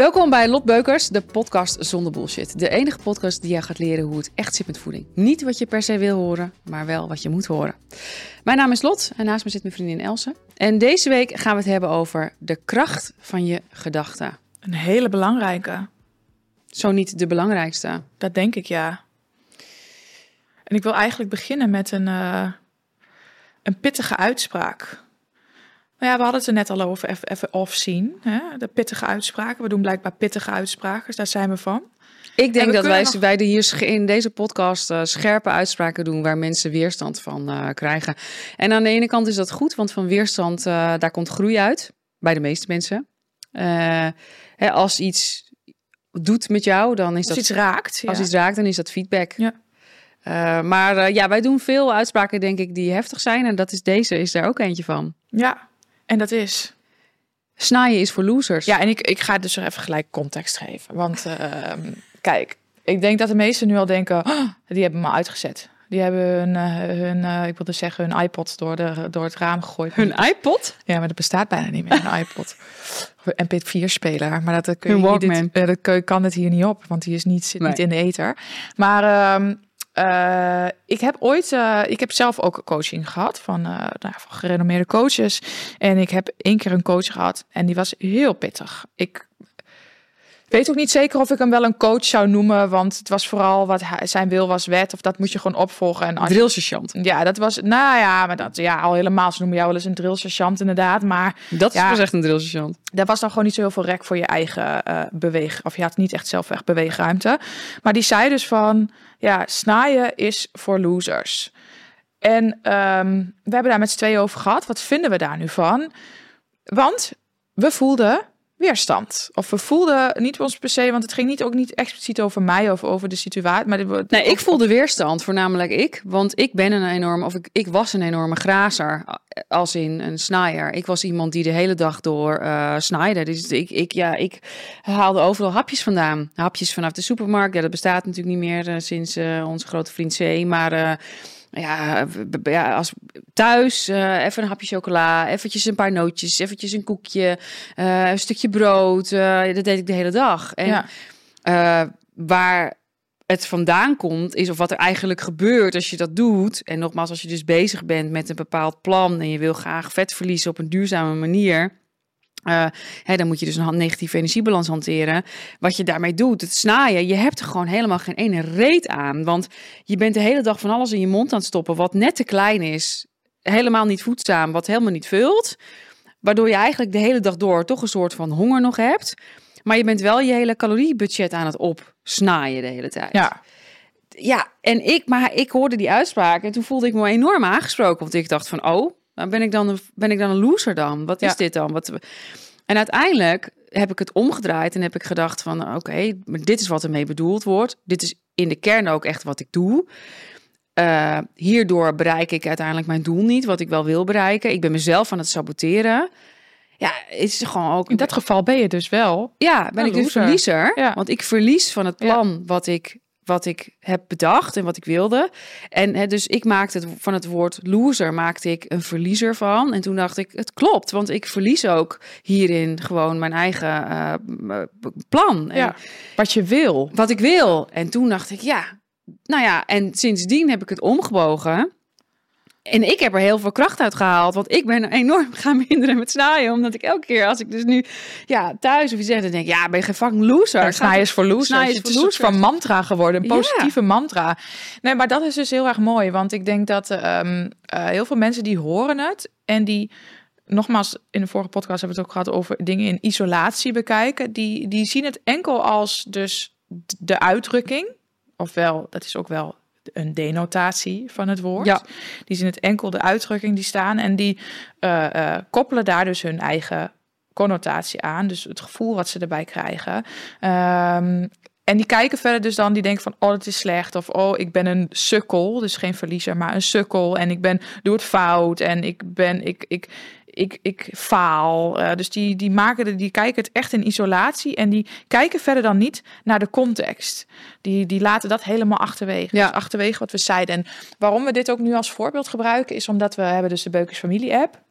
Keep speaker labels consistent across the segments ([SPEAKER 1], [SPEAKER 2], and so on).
[SPEAKER 1] Welkom bij Lot Beukers, de podcast zonder bullshit. De enige podcast die je gaat leren hoe het echt zit met voeding. Niet wat je per se wil horen, maar wel wat je moet horen. Mijn naam is Lot en naast me zit mijn vriendin Else. En deze week gaan we het hebben over de kracht van je gedachten.
[SPEAKER 2] Een hele belangrijke.
[SPEAKER 1] Zo niet de belangrijkste.
[SPEAKER 2] Dat denk ik, ja. En ik wil eigenlijk beginnen met een, uh, een pittige uitspraak. Nou ja, we hadden het er net al over, even, even off-zien. De pittige uitspraken. We doen blijkbaar pittige uitspraken, dus daar zijn we van.
[SPEAKER 1] Ik denk dat wij, nog... wij hier in deze podcast uh, scherpe uitspraken doen waar mensen weerstand van uh, krijgen. En aan de ene kant is dat goed, want van weerstand uh, daar komt groei uit. Bij de meeste mensen. Hè, als iets doet met jou, dan is
[SPEAKER 2] als
[SPEAKER 1] dat.
[SPEAKER 2] Iets raakt.
[SPEAKER 1] Als iets raakt, dan is dat feedback. Ja. maar ja, wij doen veel uitspraken, denk ik, die heftig zijn. En dat is deze, is daar ook eentje van.
[SPEAKER 2] Ja, en dat is?
[SPEAKER 1] Snaaien is voor losers.
[SPEAKER 2] Ja, en ik, ik ga dus even gelijk context geven. Want uh, kijk, ik denk dat de meesten nu al denken, oh, die hebben me uitgezet. Die hebben hun, uh, hun uh, ik wilde zeggen, hun iPod door, de, door het raam gegooid.
[SPEAKER 1] Hun iPod?
[SPEAKER 2] Ja, maar dat bestaat bijna niet meer, een iPod. MP4-speler. Maar dat, kun
[SPEAKER 1] je.
[SPEAKER 2] Dit, dat kan het hier niet op, want die is niet, zit nee. niet in de ether. Maar... Um, uh, ik heb ooit, uh, ik heb zelf ook coaching gehad van, uh, nou, van gerenommeerde coaches. En ik heb één keer een coach gehad en die was heel pittig. Ik weet ook niet zeker of ik hem wel een coach zou noemen, want het was vooral wat hij, zijn wil was wet, of dat moet je gewoon opvolgen. En
[SPEAKER 1] drillsergeant.
[SPEAKER 2] Ja, dat was, nou ja, maar dat, ja, al helemaal, ze noemen jou wel eens een drillsergeant inderdaad, maar...
[SPEAKER 1] Dat
[SPEAKER 2] ja,
[SPEAKER 1] was echt een drillsergeant.
[SPEAKER 2] Daar was dan gewoon niet zo heel veel rek voor je eigen uh, beweeg, of je had niet echt zelf echt beweegruimte. Maar die zei dus van, ja, snaaien is voor losers. En um, we hebben daar met z'n tweeën over gehad. Wat vinden we daar nu van? Want we voelden weerstand. Of we voelden niet ons per se, want het ging niet ook niet expliciet over mij of over de situatie. Maar
[SPEAKER 1] dit, nee, ik voelde weerstand, voornamelijk ik. Want ik ben een enorm, of ik, ik was een enorme grazer, als in een snaaier. Ik was iemand die de hele dag door uh, snijde. Dus ik, ik, ja, ik haalde overal hapjes vandaan. Hapjes vanaf de supermarkt. Ja, dat bestaat natuurlijk niet meer uh, sinds uh, onze grote vriend C. Maar ja, ja, als thuis uh, even een hapje chocola, eventjes een paar nootjes, eventjes een koekje, uh, een stukje brood. Uh, dat deed ik de hele dag. En ja. waar het vandaan komt, is of wat er eigenlijk gebeurt als je dat doet. En nogmaals, als je dus bezig bent met een bepaald plan en je wil graag vet verliezen op een duurzame manier uh, hè, dan moet je dus een negatieve energiebalans hanteren. Wat je daarmee doet, het snaaien, je hebt er gewoon helemaal geen ene reet aan. Want je bent de hele dag van alles in je mond aan het stoppen, wat net te klein is, helemaal niet voedzaam, wat helemaal niet vult. Waardoor je eigenlijk de hele dag door toch een soort van honger nog hebt. Maar je bent wel je hele caloriebudget aan het opsnaaien de hele tijd.
[SPEAKER 2] Ja.
[SPEAKER 1] Ja, en ik, maar ik hoorde die uitspraak en toen voelde ik me enorm aangesproken. Want ik dacht van, oh, ben ik dan een, ben ik dan een loser dan? Wat is dit dan? Wat, en uiteindelijk heb ik het omgedraaid en heb ik gedacht van oké, maar dit is wat ermee bedoeld wordt. Dit is in de kern ook echt wat ik doe. Uh, hierdoor bereik ik uiteindelijk mijn doel niet, wat ik wel wil bereiken. Ik ben mezelf aan het saboteren. Ja, is gewoon ook.
[SPEAKER 2] In dat geval ben je dus wel.
[SPEAKER 1] Ja, ben ik dus verliezer. Ja. Want ik verlies van het plan wat ik wat ik heb bedacht en wat ik wilde. En hè, dus ik maakte het van het woord loser maakte ik een verliezer van. En toen dacht ik, het klopt, want ik verlies ook hierin gewoon mijn eigen uh, plan.
[SPEAKER 2] Ja, wat je wil.
[SPEAKER 1] Wat ik wil. En toen dacht ik, ja, nou ja, en sindsdien heb ik het omgebogen. En ik heb er heel veel kracht uit gehaald. Want ik ben enorm gaan minderen met snijden. Omdat ik elke keer als ik dus nu ja, thuis of je zegt, dan denk ik, ja, ben je geen fucking loser. Ja,
[SPEAKER 2] is voor losers.
[SPEAKER 1] Is voor
[SPEAKER 2] Het is van mantra geworden. Een positieve mantra. Nee, maar dat is dus heel erg mooi. Want ik denk dat um, uh, heel veel mensen die horen het. En die nogmaals, in de vorige podcast hebben we het ook gehad over dingen in isolatie bekijken. Die, die zien het enkel als dus de uitdrukking. Ofwel, dat is ook wel een denotatie van het woord.
[SPEAKER 1] Ja.
[SPEAKER 2] Die zien het enkel de uitdrukking die staan en die uh, uh, koppelen daar dus hun eigen connotatie aan. Dus het gevoel wat ze erbij krijgen. Um, en die kijken verder dus dan, die denken van, oh, het is slecht. Of, oh, ik ben een sukkel. Dus geen verliezer, maar een sukkel. En ik ben, doe het fout. En ik ben, ik, ik, ik, ik faal. Uh, dus die, die, maken, die kijken het echt in isolatie. En die kijken verder dan niet naar de context. Die, die laten dat helemaal achterwege.
[SPEAKER 1] Ja.
[SPEAKER 2] Dus achterwege wat we zeiden. En waarom we dit ook nu als voorbeeld gebruiken... is omdat we hebben dus de Beukers Familie app...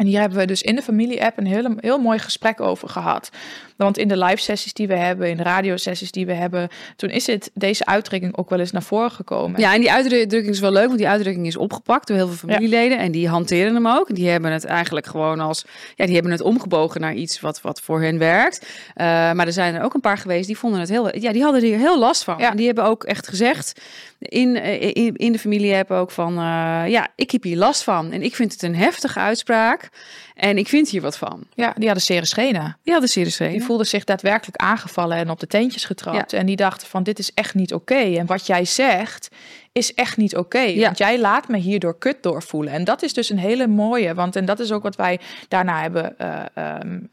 [SPEAKER 2] En hier hebben we dus in de familie-app een heel, heel mooi gesprek over gehad. Want in de live sessies die we hebben, in de radiosessies die we hebben, toen is het, deze uitdrukking ook wel eens naar voren gekomen.
[SPEAKER 1] Ja, en die uitdrukking is wel leuk, want die uitdrukking is opgepakt door heel veel familieleden. En die hanteren hem ook. Die hebben het eigenlijk gewoon als, ja, die hebben het omgebogen naar iets wat, wat voor hen werkt. Uh, maar er zijn er ook een paar geweest die vonden het heel, ja, die hadden er heel last van. Ja. En die hebben ook echt gezegd in, in, in de familie-app ook van, uh, ja, ik heb hier last van. En ik vind het een heftige uitspraak. En ik vind hier wat van.
[SPEAKER 2] Ja, die hadden zere schenen.
[SPEAKER 1] Die hadden zere schenen.
[SPEAKER 2] Die voelden zich daadwerkelijk aangevallen en op de teentjes getrapt. En die dachten van dit is echt niet oké. En wat jij zegt is echt niet oké. ja. Want jij laat me hierdoor kut doorvoelen. En dat is dus een hele mooie. Want en dat is ook wat wij daarna hebben uh, um,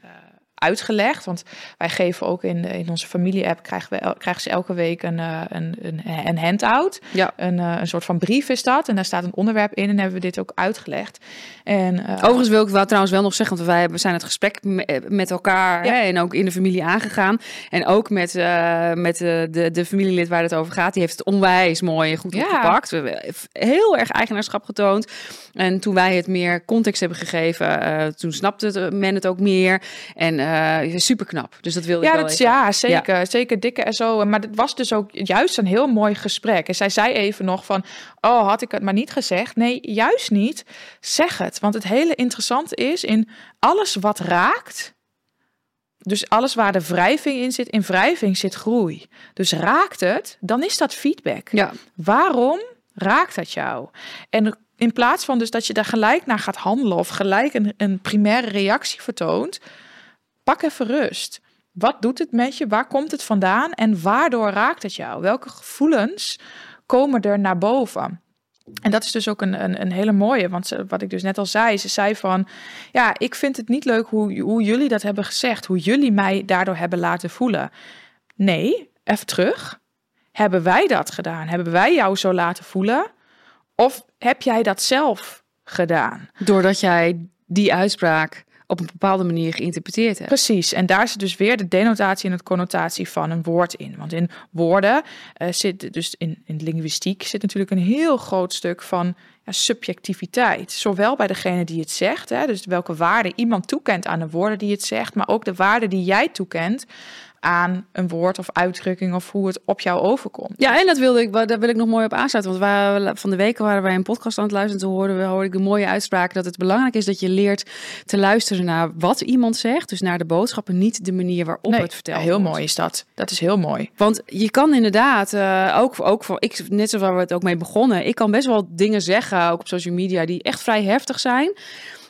[SPEAKER 2] uitgelegd. Want wij geven ook in, in onze familie-app krijgen, we, krijgen ze elke week een, een, een, een handout.
[SPEAKER 1] Ja.
[SPEAKER 2] Een, een soort van brief is dat. En daar staat een onderwerp in en hebben we dit ook uitgelegd. En, uh,
[SPEAKER 1] Overigens wil ik wel trouwens wel nog zeggen, want wij hebben, zijn het gesprek met elkaar ja. hè, en ook in de familie aangegaan. En ook met, uh, met de, de, de familielid waar het over gaat. Die heeft het onwijs mooi en goed ja. opgepakt. We hebben heel erg eigenaarschap getoond. En toen wij het meer context hebben gegeven, uh, toen snapte men het ook meer. En uh, super knap. Dus dat wil
[SPEAKER 2] ja,
[SPEAKER 1] ik wel
[SPEAKER 2] dat, Ja, zeker. Ja. Zeker dikke en zo. Maar het was dus ook juist een heel mooi gesprek. En zij zei even nog van, oh, had ik het maar niet gezegd. Nee, juist niet. Zeg het. Want het hele interessante is, in alles wat raakt... Dus alles waar de wrijving in zit, in wrijving zit groei. Dus raakt het, dan is dat feedback.
[SPEAKER 1] Ja.
[SPEAKER 2] Waarom raakt dat jou? En in plaats van dus dat je daar gelijk naar gaat handelen of gelijk een, een primaire reactie vertoont, pak even rust. Wat doet het met je? Waar komt het vandaan? En waardoor raakt het jou? Welke gevoelens komen er naar boven? En dat is dus ook een, een, een hele mooie, want wat ik dus net al zei, ze zei van, ja, ik vind het niet leuk hoe, hoe jullie dat hebben gezegd, hoe jullie mij daardoor hebben laten voelen. Nee, even terug. Hebben wij dat gedaan? Hebben wij jou zo laten voelen? Of heb jij dat zelf gedaan?
[SPEAKER 1] Doordat jij die uitspraak op een bepaalde manier geïnterpreteerd hebt.
[SPEAKER 2] Precies, en daar zit dus weer de denotatie en het connotatie van een woord in. Want in woorden uh, zit dus in, in linguïstiek zit natuurlijk een heel groot stuk van ja, subjectiviteit. Zowel bij degene die het zegt, hè, dus welke waarde iemand toekent aan de woorden die het zegt, maar ook de waarde die jij toekent aan een woord of uitdrukking of hoe het op jou overkomt.
[SPEAKER 1] Ja, en dat wilde ik, daar wil ik nog mooi op aansluiten. Want we, van de week waren wij een podcast aan het luisteren. Toen hoorden we, hoorde ik de mooie uitspraak dat het belangrijk is dat je leert te luisteren naar wat iemand zegt. Dus naar de boodschappen, niet de manier waarop
[SPEAKER 2] nee,
[SPEAKER 1] het vertelt.
[SPEAKER 2] Ja, heel mooi is dat. Dat is heel mooi.
[SPEAKER 1] Want je kan inderdaad, uh, ook, ook voor ik, net zoals waar we het ook mee begonnen, ik kan best wel dingen zeggen, ook op social media, die echt vrij heftig zijn.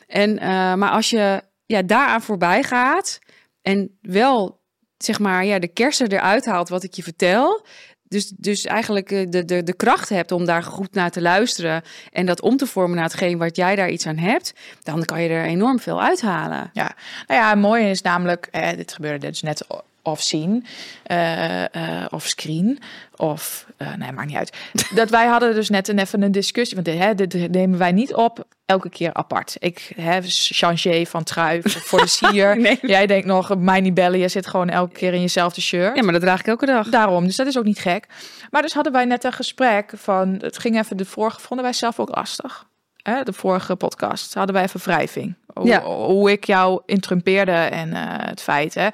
[SPEAKER 1] En, uh, maar als je ja, daaraan voorbij gaat en wel zeg maar, ja, de kersen eruit haalt wat ik je vertel. Dus, dus eigenlijk de, de, de kracht hebt om daar goed naar te luisteren en dat om te vormen naar hetgeen wat jij daar iets aan hebt, dan kan je er enorm veel uithalen.
[SPEAKER 2] Ja, nou ja, het mooie is namelijk, eh, dit gebeurde dus net of zien, uh, uh, of screen, of uh, nee, maakt niet uit. Dat wij hadden dus net een, even een discussie, want dit, hè, dit nemen wij niet op elke keer apart. Ik heb changer van trui voor de sier. nee. Jij denkt nog, mij niet bellen, je zit gewoon elke keer in jezelfde shirt.
[SPEAKER 1] Ja, maar dat draag ik elke dag.
[SPEAKER 2] Daarom, dus dat is ook niet gek. Maar dus hadden wij net een gesprek van, het ging even de vorige, vonden wij zelf ook lastig. Hè, de vorige podcast hadden wij even wrijving. Hoe,
[SPEAKER 1] ja.
[SPEAKER 2] hoe ik jou intrumpeerde en het feit. Hè.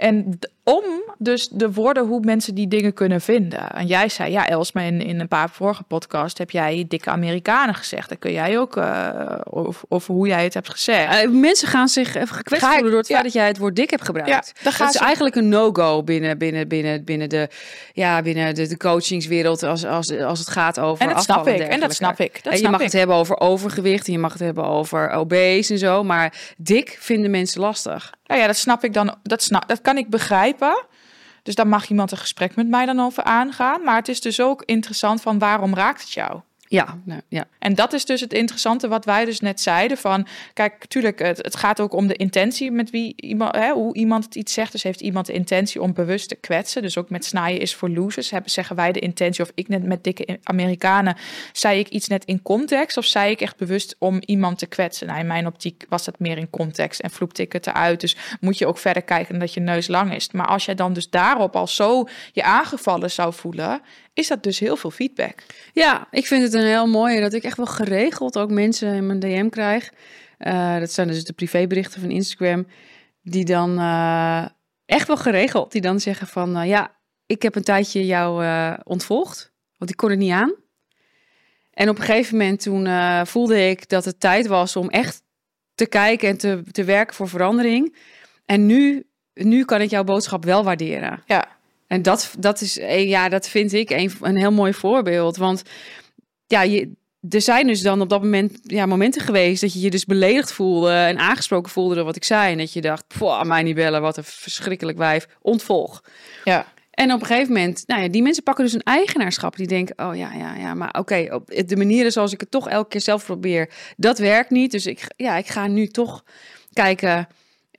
[SPEAKER 2] En om dus de woorden hoe mensen die dingen kunnen vinden. En jij zei, ja, Els, maar in, in een paar vorige podcast heb jij dikke Amerikanen gezegd. Dan kun jij ook uh, over, over hoe jij het hebt gezegd.
[SPEAKER 1] Uh, mensen gaan zich even gekwetst voelen door het ja. feit dat jij het woord dik hebt gebruikt.
[SPEAKER 2] Ja,
[SPEAKER 1] dat is eigenlijk een no-go binnen, binnen, binnen, binnen, de, ja, binnen de, de coachingswereld als, als, als het gaat over
[SPEAKER 2] en dat snap ik. En dat snap ik. Dat
[SPEAKER 1] en je mag
[SPEAKER 2] ik.
[SPEAKER 1] het hebben over overgewicht en je mag het hebben over obese en zo. Maar dik vinden mensen lastig.
[SPEAKER 2] Nou ja, dat snap ik dan. Dat, snap, dat kan ik begrijpen. Dus daar mag iemand een gesprek met mij dan over aangaan. Maar het is dus ook interessant van waarom raakt het jou?
[SPEAKER 1] Ja, ja.
[SPEAKER 2] En dat is dus het interessante wat wij dus net zeiden. Van, kijk, tuurlijk, het, het gaat ook om de intentie met wie iemand, hè, hoe iemand het iets zegt. Dus heeft iemand de intentie om bewust te kwetsen. Dus ook met snijden is voor losers. Hebben, zeggen wij de intentie, of ik net met dikke Amerikanen, zei ik iets net in context? Of zei ik echt bewust om iemand te kwetsen? Nou, in mijn optiek was dat meer in context en vloepte ik het eruit. Dus moet je ook verder kijken dat je neus lang is. Maar als jij dan dus daarop al zo je aangevallen zou voelen, is dat dus heel veel feedback.
[SPEAKER 1] Ja, ik vind het een heel mooie dat ik echt wel geregeld ook mensen in mijn DM krijg. eh, dat zijn dus de privéberichten van Instagram, die dan eh, echt wel geregeld, die dan zeggen van, eh, ja, ik heb een tijdje jou ontvolgd, want ik kon het niet aan. En op een gegeven moment toen voelde ik dat het tijd was om echt te kijken en te, te werken voor verandering. En nu, nu kan ik jouw boodschap wel waarderen.
[SPEAKER 2] Ja.
[SPEAKER 1] En dat, dat is, ja, dat vind ik een, een heel mooi voorbeeld. Want ja, je, er zijn dus dan op dat moment ja, momenten geweest dat je je dus beledigd voelde en aangesproken voelde door wat ik zei. En dat je dacht, poh, mij niet bellen, wat een verschrikkelijk wijf, ontvolg.
[SPEAKER 2] Ja.
[SPEAKER 1] En op een gegeven moment, nou ja, die mensen pakken dus een eigenaarschap. Die denken, oh ja, ja, ja, maar oké, op de manieren zoals ik het toch elke keer zelf probeer, dat werkt niet. Dus ik, ja, ik ga nu toch kijken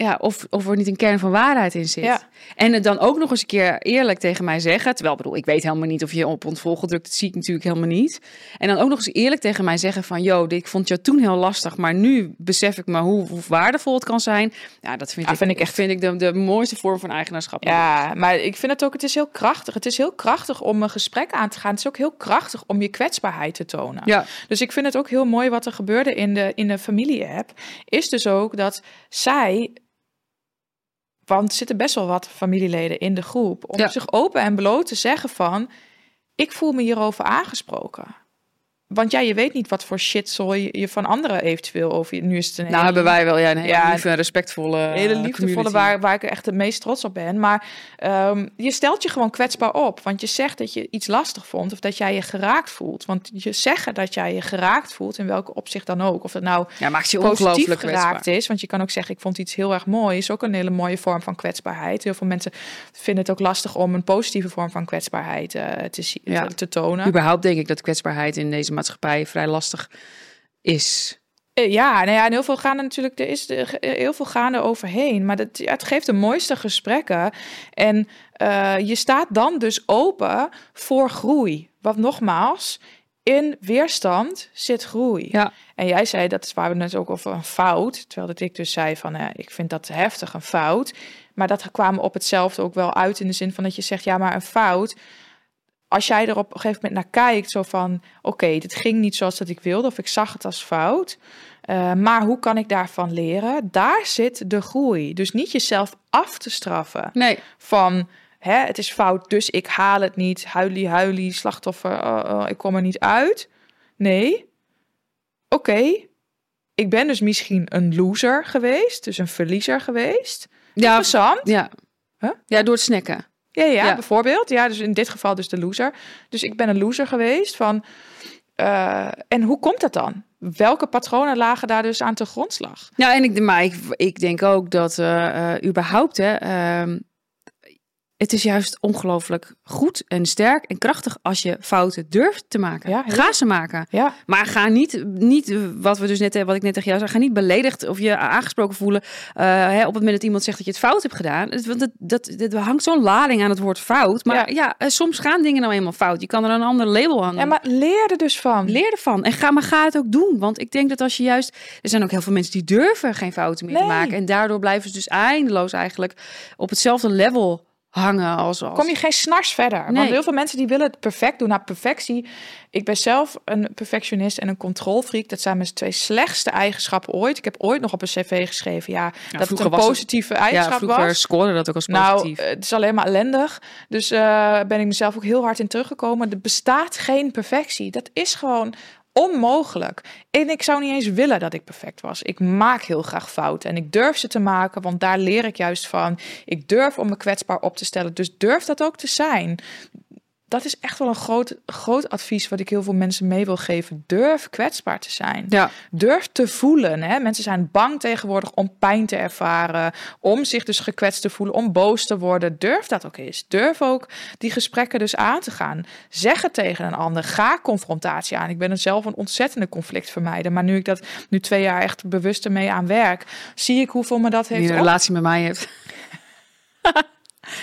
[SPEAKER 1] ja, of, of er niet een kern van waarheid in zit.
[SPEAKER 2] Ja.
[SPEAKER 1] En het dan ook nog eens een keer eerlijk tegen mij zeggen. Terwijl, bedoel, ik weet helemaal niet of je op ontvolg gedrukt, dat zie ik natuurlijk helemaal niet. En dan ook nog eens eerlijk tegen mij zeggen van, yo, ik vond jou toen heel lastig, maar nu besef ik me hoe, hoe waardevol het kan zijn. Ja, dat vind,
[SPEAKER 2] Ja,
[SPEAKER 1] ik,
[SPEAKER 2] vind ik echt-
[SPEAKER 1] vind ik de, de mooiste vorm van eigenaarschap.
[SPEAKER 2] Ja, maar ik vind het ook, het is heel krachtig. Het is heel krachtig om een gesprek aan te gaan. Het is ook heel krachtig om je kwetsbaarheid te tonen.
[SPEAKER 1] Ja.
[SPEAKER 2] Dus ik vind het ook heel mooi wat er gebeurde in de, in de familie-app. Is dus ook dat zij. Want er zitten best wel wat familieleden in de groep. Om
[SPEAKER 1] Ja.
[SPEAKER 2] zich open en bloot te zeggen van. Ik voel me hierover aangesproken. Want ja, je weet niet wat voor shitzooi je van anderen eventueel over je. Nu is het een
[SPEAKER 1] Nou,
[SPEAKER 2] hele-
[SPEAKER 1] hebben wij wel ja, een hele
[SPEAKER 2] Ja,
[SPEAKER 1] lieve, respectvolle
[SPEAKER 2] hele
[SPEAKER 1] eh,
[SPEAKER 2] liefdevolle
[SPEAKER 1] community.
[SPEAKER 2] waar, waar ik echt het meest trots op ben. Maar ehm, je stelt je gewoon kwetsbaar op. Want je zegt dat je iets lastig vond of dat jij je geraakt voelt. Want je zeggen dat jij je geraakt voelt, in welke opzicht dan ook. Of dat nou
[SPEAKER 1] Ja, maakt je
[SPEAKER 2] positief geraakt
[SPEAKER 1] kwetsbaar.
[SPEAKER 2] is. Want je kan ook zeggen, ik vond iets heel erg mooi. Is ook een hele mooie vorm van kwetsbaarheid. Heel veel mensen vinden het ook lastig om een positieve vorm van kwetsbaarheid eh, te, zie-
[SPEAKER 1] Ja.
[SPEAKER 2] te, te tonen.
[SPEAKER 1] Überhaupt denk ik dat kwetsbaarheid in deze maatschappij vrij lastig is.
[SPEAKER 2] Eh, Ja, nou ja, en heel veel gaan er natuurlijk, er is heel veel gaan er overheen, maar dat, ja, het geeft de mooiste gesprekken. En eh, je staat dan dus open voor groei. Want nogmaals, in weerstand zit groei.
[SPEAKER 1] Ja.
[SPEAKER 2] En jij zei, dat is waar we het ook over een fout. Terwijl dat ik dus zei van, eh, ik vind dat heftig, een fout. Maar dat kwam op hetzelfde ook wel uit in de zin van dat je zegt, ja, maar een fout. Als jij er op een gegeven moment naar kijkt, zo van, oké, dit ging niet zoals dat ik wilde, of ik zag het als fout. eh, maar hoe kan ik daarvan leren? Daar zit de groei. Dus niet jezelf af te straffen
[SPEAKER 1] Nee,
[SPEAKER 2] van hè, het is fout, dus ik haal het niet. Huilie, huilie, slachtoffer, oh, oh, ik kom er niet uit. Nee, oké, ik ben dus misschien een loser geweest, dus een verliezer geweest.
[SPEAKER 1] ja,
[SPEAKER 2] Interessant.
[SPEAKER 1] ja.
[SPEAKER 2] Huh?
[SPEAKER 1] ja, door het snacken.
[SPEAKER 2] Ja, ja,
[SPEAKER 1] Ja.
[SPEAKER 2] bijvoorbeeld. Ja, dus in dit geval dus de loser. Dus ik ben een loser geweest van... eh, en hoe komt dat dan? Welke patronen lagen daar dus aan te grondslag?
[SPEAKER 1] Ja, en ik, maar ik, ik denk ook dat eh, eh, überhaupt, hè, ehm, het is juist ongelooflijk goed en sterk en krachtig als je fouten durft te maken.
[SPEAKER 2] Ja,
[SPEAKER 1] ga ze maken.
[SPEAKER 2] Ja,
[SPEAKER 1] Maar ga niet, niet eh, wat we dus net, wat ik net tegen jou zei, ga niet beledigd of je aangesproken voelen eh, hè, op het moment dat iemand zegt dat je het fout hebt gedaan. Want dat, dat, dat hangt zo'n lading aan het woord fout. Maar
[SPEAKER 2] Ja.
[SPEAKER 1] ja, eh, soms gaan dingen nou eenmaal fout. Je kan er een ander label aan
[SPEAKER 2] ja maar leer er dus van.
[SPEAKER 1] Leer ervan. En ga, maar ga het ook doen. Want ik denk dat als je juist. Er zijn ook heel veel mensen die durven geen fouten meer te maken. En daardoor blijven ze dus eindeloos eigenlijk op hetzelfde level hangen als. als
[SPEAKER 2] kom je geen snars verder.
[SPEAKER 1] Nee.
[SPEAKER 2] Want heel veel mensen die willen het perfect doen. Nou, perfectie. Ik ben zelf een perfectionist en een controlfreak. Dat zijn mijn twee slechtste eigenschappen ooit. Ik heb ooit nog op een cv geschreven, ja, dat het een
[SPEAKER 1] was het-
[SPEAKER 2] positieve
[SPEAKER 1] ja,
[SPEAKER 2] eigenschap
[SPEAKER 1] vroeger
[SPEAKER 2] was.
[SPEAKER 1] scoorde dat ook als
[SPEAKER 2] Nou,
[SPEAKER 1] positief.
[SPEAKER 2] eh, het is alleen maar ellendig. Dus eh, ben ik mezelf ook heel hard in teruggekomen. Er bestaat geen perfectie. Dat is gewoon onmogelijk. En ik zou niet eens willen dat ik perfect was. Ik maak heel graag fouten en ik durf ze te maken, want daar leer ik juist van. Ik durf om me kwetsbaar op te stellen. Dus durf dat ook te zijn. Dat is echt wel een groot, groot advies wat ik heel veel mensen mee wil geven. Durf kwetsbaar te zijn.
[SPEAKER 1] ja,
[SPEAKER 2] Durf te voelen. Hè? Mensen zijn bang tegenwoordig om pijn te ervaren, om zich dus gekwetst te voelen, om boos te worden. Durf dat ook eens. Durf ook die gesprekken dus aan te gaan. Zeg het tegen een ander. Ga confrontatie aan. Ik ben er zelf een ontzettende conflictvermijder. Maar nu ik dat nu twee jaar echt bewust ermee aan werk, zie ik hoeveel me dat
[SPEAKER 1] die
[SPEAKER 2] heeft
[SPEAKER 1] een
[SPEAKER 2] op-
[SPEAKER 1] relatie met mij hebt.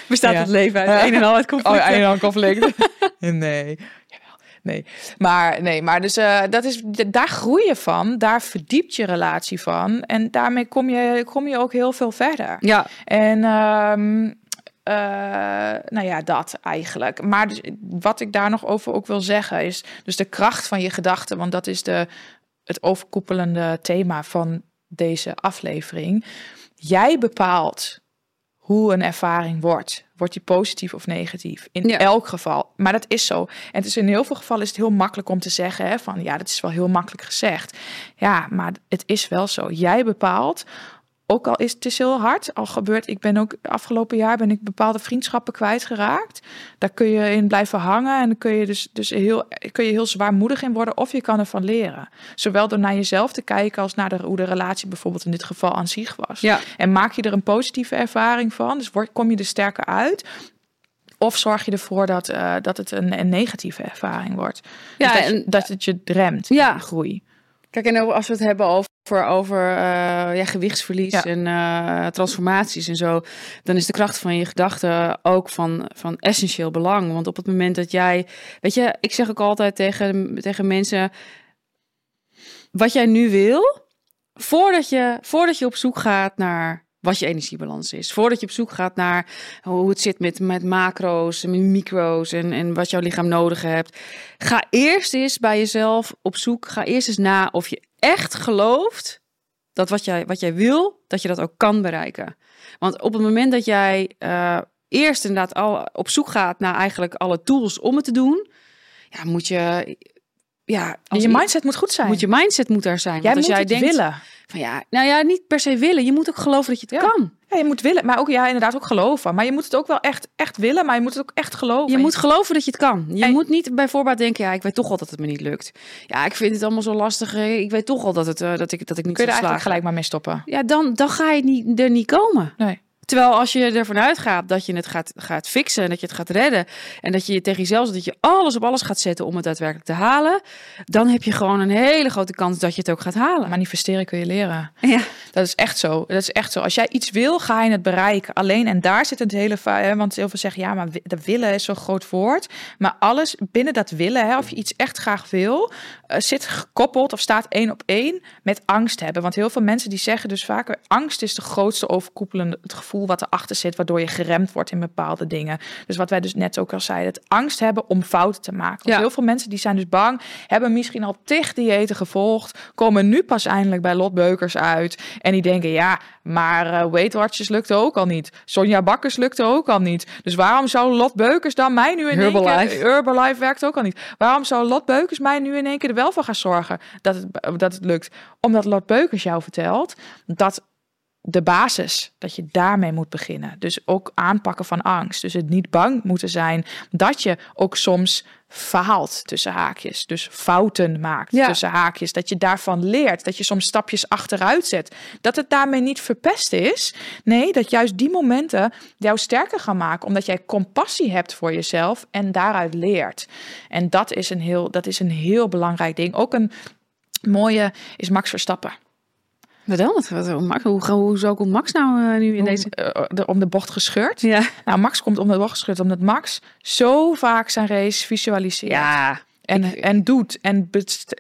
[SPEAKER 1] Bestaat
[SPEAKER 2] Ja.
[SPEAKER 1] het leven uit een en al uit conflicten?
[SPEAKER 2] Oh, een en al conflict. nee. Nee, maar, nee, maar dus, eh, dat is, daar groei je van, daar verdiept je relatie van. En daarmee kom je, kom je ook heel veel verder.
[SPEAKER 1] Ja,
[SPEAKER 2] En ehm, eh, nou ja, dat eigenlijk. Maar dus, wat ik daar nog over ook wil zeggen is dus de kracht van je gedachten. Want dat is de, het overkoepelende thema van deze aflevering. Jij bepaalt hoe een ervaring wordt. Wordt die positief of negatief? In
[SPEAKER 1] Ja.
[SPEAKER 2] elk geval. Maar dat is zo. En het is in heel veel gevallen is het heel makkelijk om te zeggen hè, van ja, dat is wel heel makkelijk gezegd. Ja, maar het is wel zo. Jij bepaalt. Ook al is het is heel hard, al gebeurt, ik ben ook afgelopen jaar ben ik bepaalde vriendschappen kwijtgeraakt. Daar kun je in blijven hangen en dan kun je dus, dus heel, kun je heel zwaarmoedig in worden of je kan ervan leren. Zowel door naar jezelf te kijken als naar de, hoe de relatie bijvoorbeeld in dit geval aan zich was.
[SPEAKER 1] Ja.
[SPEAKER 2] En maak je er een positieve ervaring van, dus word, kom je er sterker uit. Of zorg je ervoor dat, eh, dat het een, een negatieve ervaring wordt.
[SPEAKER 1] Ja,
[SPEAKER 2] dus dat,
[SPEAKER 1] en-
[SPEAKER 2] dat het je remt,
[SPEAKER 1] Ja.
[SPEAKER 2] groei.
[SPEAKER 1] Kijk, en als we het hebben over, over eh, ja, gewichtsverlies
[SPEAKER 2] Ja.
[SPEAKER 1] en eh, transformaties en zo, dan is de kracht van je gedachten ook van, van essentieel belang. Want op het moment dat jij, weet je, ik zeg ook altijd tegen, tegen mensen, wat jij nu wil, voordat je, voordat je op zoek gaat naar wat je energiebalans is, voordat je op zoek gaat naar hoe het zit met, met macro's en micro's en, en wat jouw lichaam nodig hebt, ga eerst eens bij jezelf op zoek. Ga eerst eens na of je echt gelooft dat wat jij, wat jij wil, dat je dat ook kan bereiken. Want op het moment dat jij eh, eerst inderdaad al op zoek gaat naar eigenlijk alle tools om het te doen, ja, moet je, ja, als
[SPEAKER 2] je mindset moet goed zijn.
[SPEAKER 1] moet je mindset moet daar zijn.
[SPEAKER 2] jij
[SPEAKER 1] Want als
[SPEAKER 2] moet
[SPEAKER 1] jij
[SPEAKER 2] het
[SPEAKER 1] denkt
[SPEAKER 2] willen.
[SPEAKER 1] Van ja, nou ja, niet per se willen. Je moet ook geloven dat je het
[SPEAKER 2] Ja.
[SPEAKER 1] kan.
[SPEAKER 2] Ja, je moet willen, maar ook ja, inderdaad ook geloven. Maar je moet het ook wel echt, echt willen, maar je moet het ook echt geloven.
[SPEAKER 1] Je moet geloven dat je het kan. Je
[SPEAKER 2] En-
[SPEAKER 1] moet niet bij voorbaat denken, ja, ik weet toch al dat het me niet lukt. Ja, ik vind het allemaal zo lastig. Ik weet toch al dat, het, eh, dat, ik, dat ik niet
[SPEAKER 2] kun je er eigenlijk gelijk maar mee stoppen.
[SPEAKER 1] Ja, dan, dan ga je niet, er niet komen.
[SPEAKER 2] Nee.
[SPEAKER 1] Terwijl als je ervan uitgaat dat je het gaat, gaat fixen en dat je het gaat redden. En dat je tegen jezelf dat je alles op alles gaat zetten om het daadwerkelijk te halen. Dan heb je gewoon een hele grote kans dat je het ook gaat halen.
[SPEAKER 2] Manifesteren kun je leren.
[SPEAKER 1] Ja.
[SPEAKER 2] Dat is echt zo. Dat is echt zo. Als jij iets wil, ga je het bereiken. Alleen en daar zit het hele. hè, Want heel veel zeggen ja, maar dat willen is zo'n groot woord. Maar alles binnen dat willen, hè, of je iets echt graag wil, eh, zit gekoppeld of staat één op één met angst hebben. Want heel veel mensen die zeggen dus vaker: angst is de grootste overkoepelende het gevoel wat erachter zit, waardoor je geremd wordt in bepaalde dingen. Dus wat wij dus net ook al zeiden: het angst hebben om fouten te maken.
[SPEAKER 1] Ja.
[SPEAKER 2] heel veel mensen die zijn dus bang, hebben misschien al tig diëten gevolgd, komen nu pas eindelijk bij Lot Beukers uit. En die denken, ja, maar eh Weight Watchers lukte ook al niet. Sonja Bakkers lukte ook al niet. Dus waarom zou Lot Beukers dan mij nu in één
[SPEAKER 1] Herbalife.
[SPEAKER 2] keer... Herbalife werkt ook al niet. Waarom zou Lot Beukers mij nu in één keer er wel voor gaan zorgen dat het, dat het lukt? Omdat Lot Beukers jou vertelt dat de basis, dat je daarmee moet beginnen. Dus ook aanpakken van angst. Dus het niet bang moeten zijn dat je ook soms faalt tussen haakjes. Dus fouten maakt
[SPEAKER 1] Ja.
[SPEAKER 2] tussen haakjes. Dat je daarvan leert. Dat je soms stapjes achteruit zet. Dat het daarmee niet verpest is. Nee, dat juist die momenten jou sterker gaan maken. Omdat jij compassie hebt voor jezelf en daaruit leert. En dat is een heel, dat is een heel belangrijk ding. Ook een mooie is Max Verstappen.
[SPEAKER 1] Wat dan? Wat, hoe, hoezo komt Max nou eh, nu in deze...
[SPEAKER 2] Eh, de- om de bocht gescheurd.
[SPEAKER 1] Ja.
[SPEAKER 2] Nou, Max komt om de bocht gescheurd omdat Max zo vaak zijn race visualiseert.
[SPEAKER 1] Ja.
[SPEAKER 2] En, en doet en,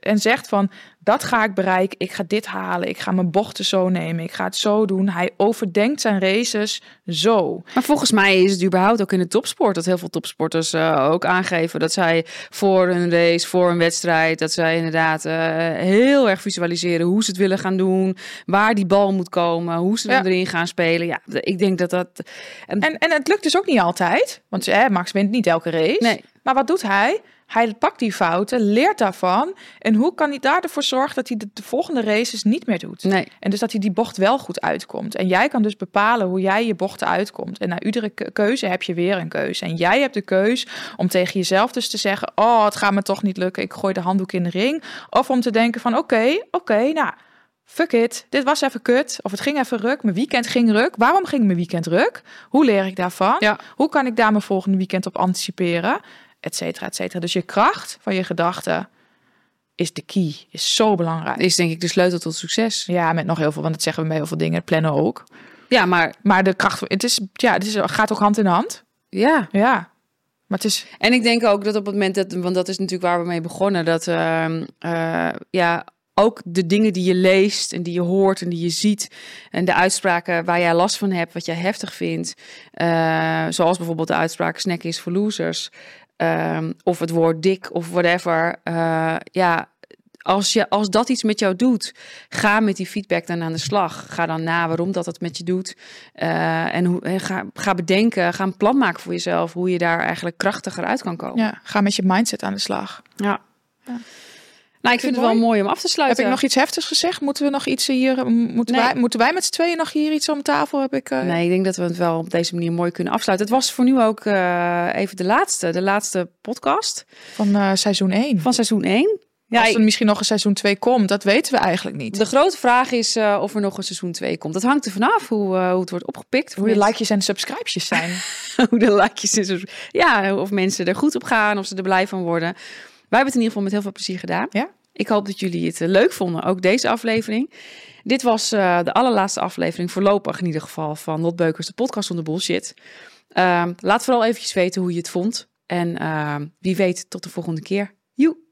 [SPEAKER 2] en zegt van dat ga ik bereiken, ik ga dit halen, ik ga mijn bochten zo nemen, ik ga het zo doen. Hij overdenkt zijn races zo.
[SPEAKER 1] Maar volgens mij is het überhaupt ook in de topsport dat heel veel topsporters eh, ook aangeven dat zij voor een race, voor een wedstrijd, dat zij inderdaad eh, heel erg visualiseren hoe ze het willen gaan doen, waar die bal moet komen, hoe ze
[SPEAKER 2] Ja.
[SPEAKER 1] erin gaan spelen. Ja, ik denk dat dat. En,
[SPEAKER 2] En, en het lukt dus ook niet altijd, want hè, Max wint niet elke race.
[SPEAKER 1] nee,
[SPEAKER 2] Maar wat doet hij? Hij pakt die fouten, leert daarvan. En hoe kan hij daar ervoor zorgen dat hij de, de volgende races niet meer doet?
[SPEAKER 1] nee.
[SPEAKER 2] En dus dat hij die bocht wel goed uitkomt. En jij kan dus bepalen hoe jij je bochten uitkomt. En na iedere ke- keuze heb je weer een keuze. En jij hebt de keus om tegen jezelf dus te zeggen... oh, het gaat me toch niet lukken, ik gooi de handdoek in de ring. Of om te denken van oké, oké, nou... Fuck it, dit was even kut. Of het ging even ruk. Mijn weekend ging ruk. Waarom ging mijn weekend ruk? Hoe leer ik daarvan?
[SPEAKER 1] Ja.
[SPEAKER 2] Hoe kan ik daar mijn volgende weekend op anticiperen? Et cetera, et cetera. Dus je kracht van je gedachten is de key. Is zo belangrijk.
[SPEAKER 1] Is denk ik de sleutel tot succes.
[SPEAKER 2] Ja, met nog heel veel, want dat zeggen we bij heel veel dingen. Plannen ook.
[SPEAKER 1] Ja, maar
[SPEAKER 2] Maar de kracht, het is, ja, het is, gaat ook hand in hand.
[SPEAKER 1] ja.
[SPEAKER 2] Ja. Maar het is,
[SPEAKER 1] En ik denk ook dat op het moment dat, want dat is natuurlijk waar we mee begonnen, dat ehm, eh, ja, ook de dingen die je leest en die je hoort en die je ziet en de uitspraken waar jij last van hebt, wat jij heftig vindt, eh, zoals bijvoorbeeld de uitspraak snack is voor losers, ehm, of het woord dik of whatever, eh, ja, Als, je, als dat iets met jou doet, ga met die feedback dan aan de slag. Ga dan na waarom dat het met je doet. Uh, en, hoe, en ga, ga bedenken, ga een plan maken voor jezelf hoe je daar eigenlijk krachtiger uit kan komen.
[SPEAKER 2] Ja, ga met je mindset aan de slag.
[SPEAKER 1] Ja. ja. Nou, ik vind het wel mooi om af te sluiten.
[SPEAKER 2] Heb ik nog iets heftigs gezegd? Moeten we nog iets hier? Moeten, wij, moeten wij met z'n tweeën nog hier iets om tafel? Heb ik, uh...
[SPEAKER 1] Nee, ik denk dat we het wel op deze manier mooi kunnen afsluiten. Het was voor nu ook uh, even de laatste, de laatste podcast.
[SPEAKER 2] Van uh, seizoen 1.
[SPEAKER 1] Van seizoen 1.
[SPEAKER 2] Ja, Als er misschien nog een seizoen 2 komt, dat weten we eigenlijk niet.
[SPEAKER 1] De grote vraag is uh, of er nog een seizoen 2 komt. Dat hangt er vanaf hoe, uh, hoe het wordt opgepikt.
[SPEAKER 2] Hoe de likejes en subscripties zijn.
[SPEAKER 1] hoe de likejes en Ja, of mensen er goed op gaan, of ze er blij van worden. Wij hebben het in ieder geval met heel veel plezier gedaan.
[SPEAKER 2] Ja?
[SPEAKER 1] Ik hoop dat jullie het leuk vonden, ook deze aflevering. Dit was uh, de allerlaatste aflevering, voorlopig in ieder geval, van Notbeukers, de podcast de bullshit. Uh, laat vooral eventjes weten hoe je het vond. En uh, wie weet, tot de volgende keer. Joe!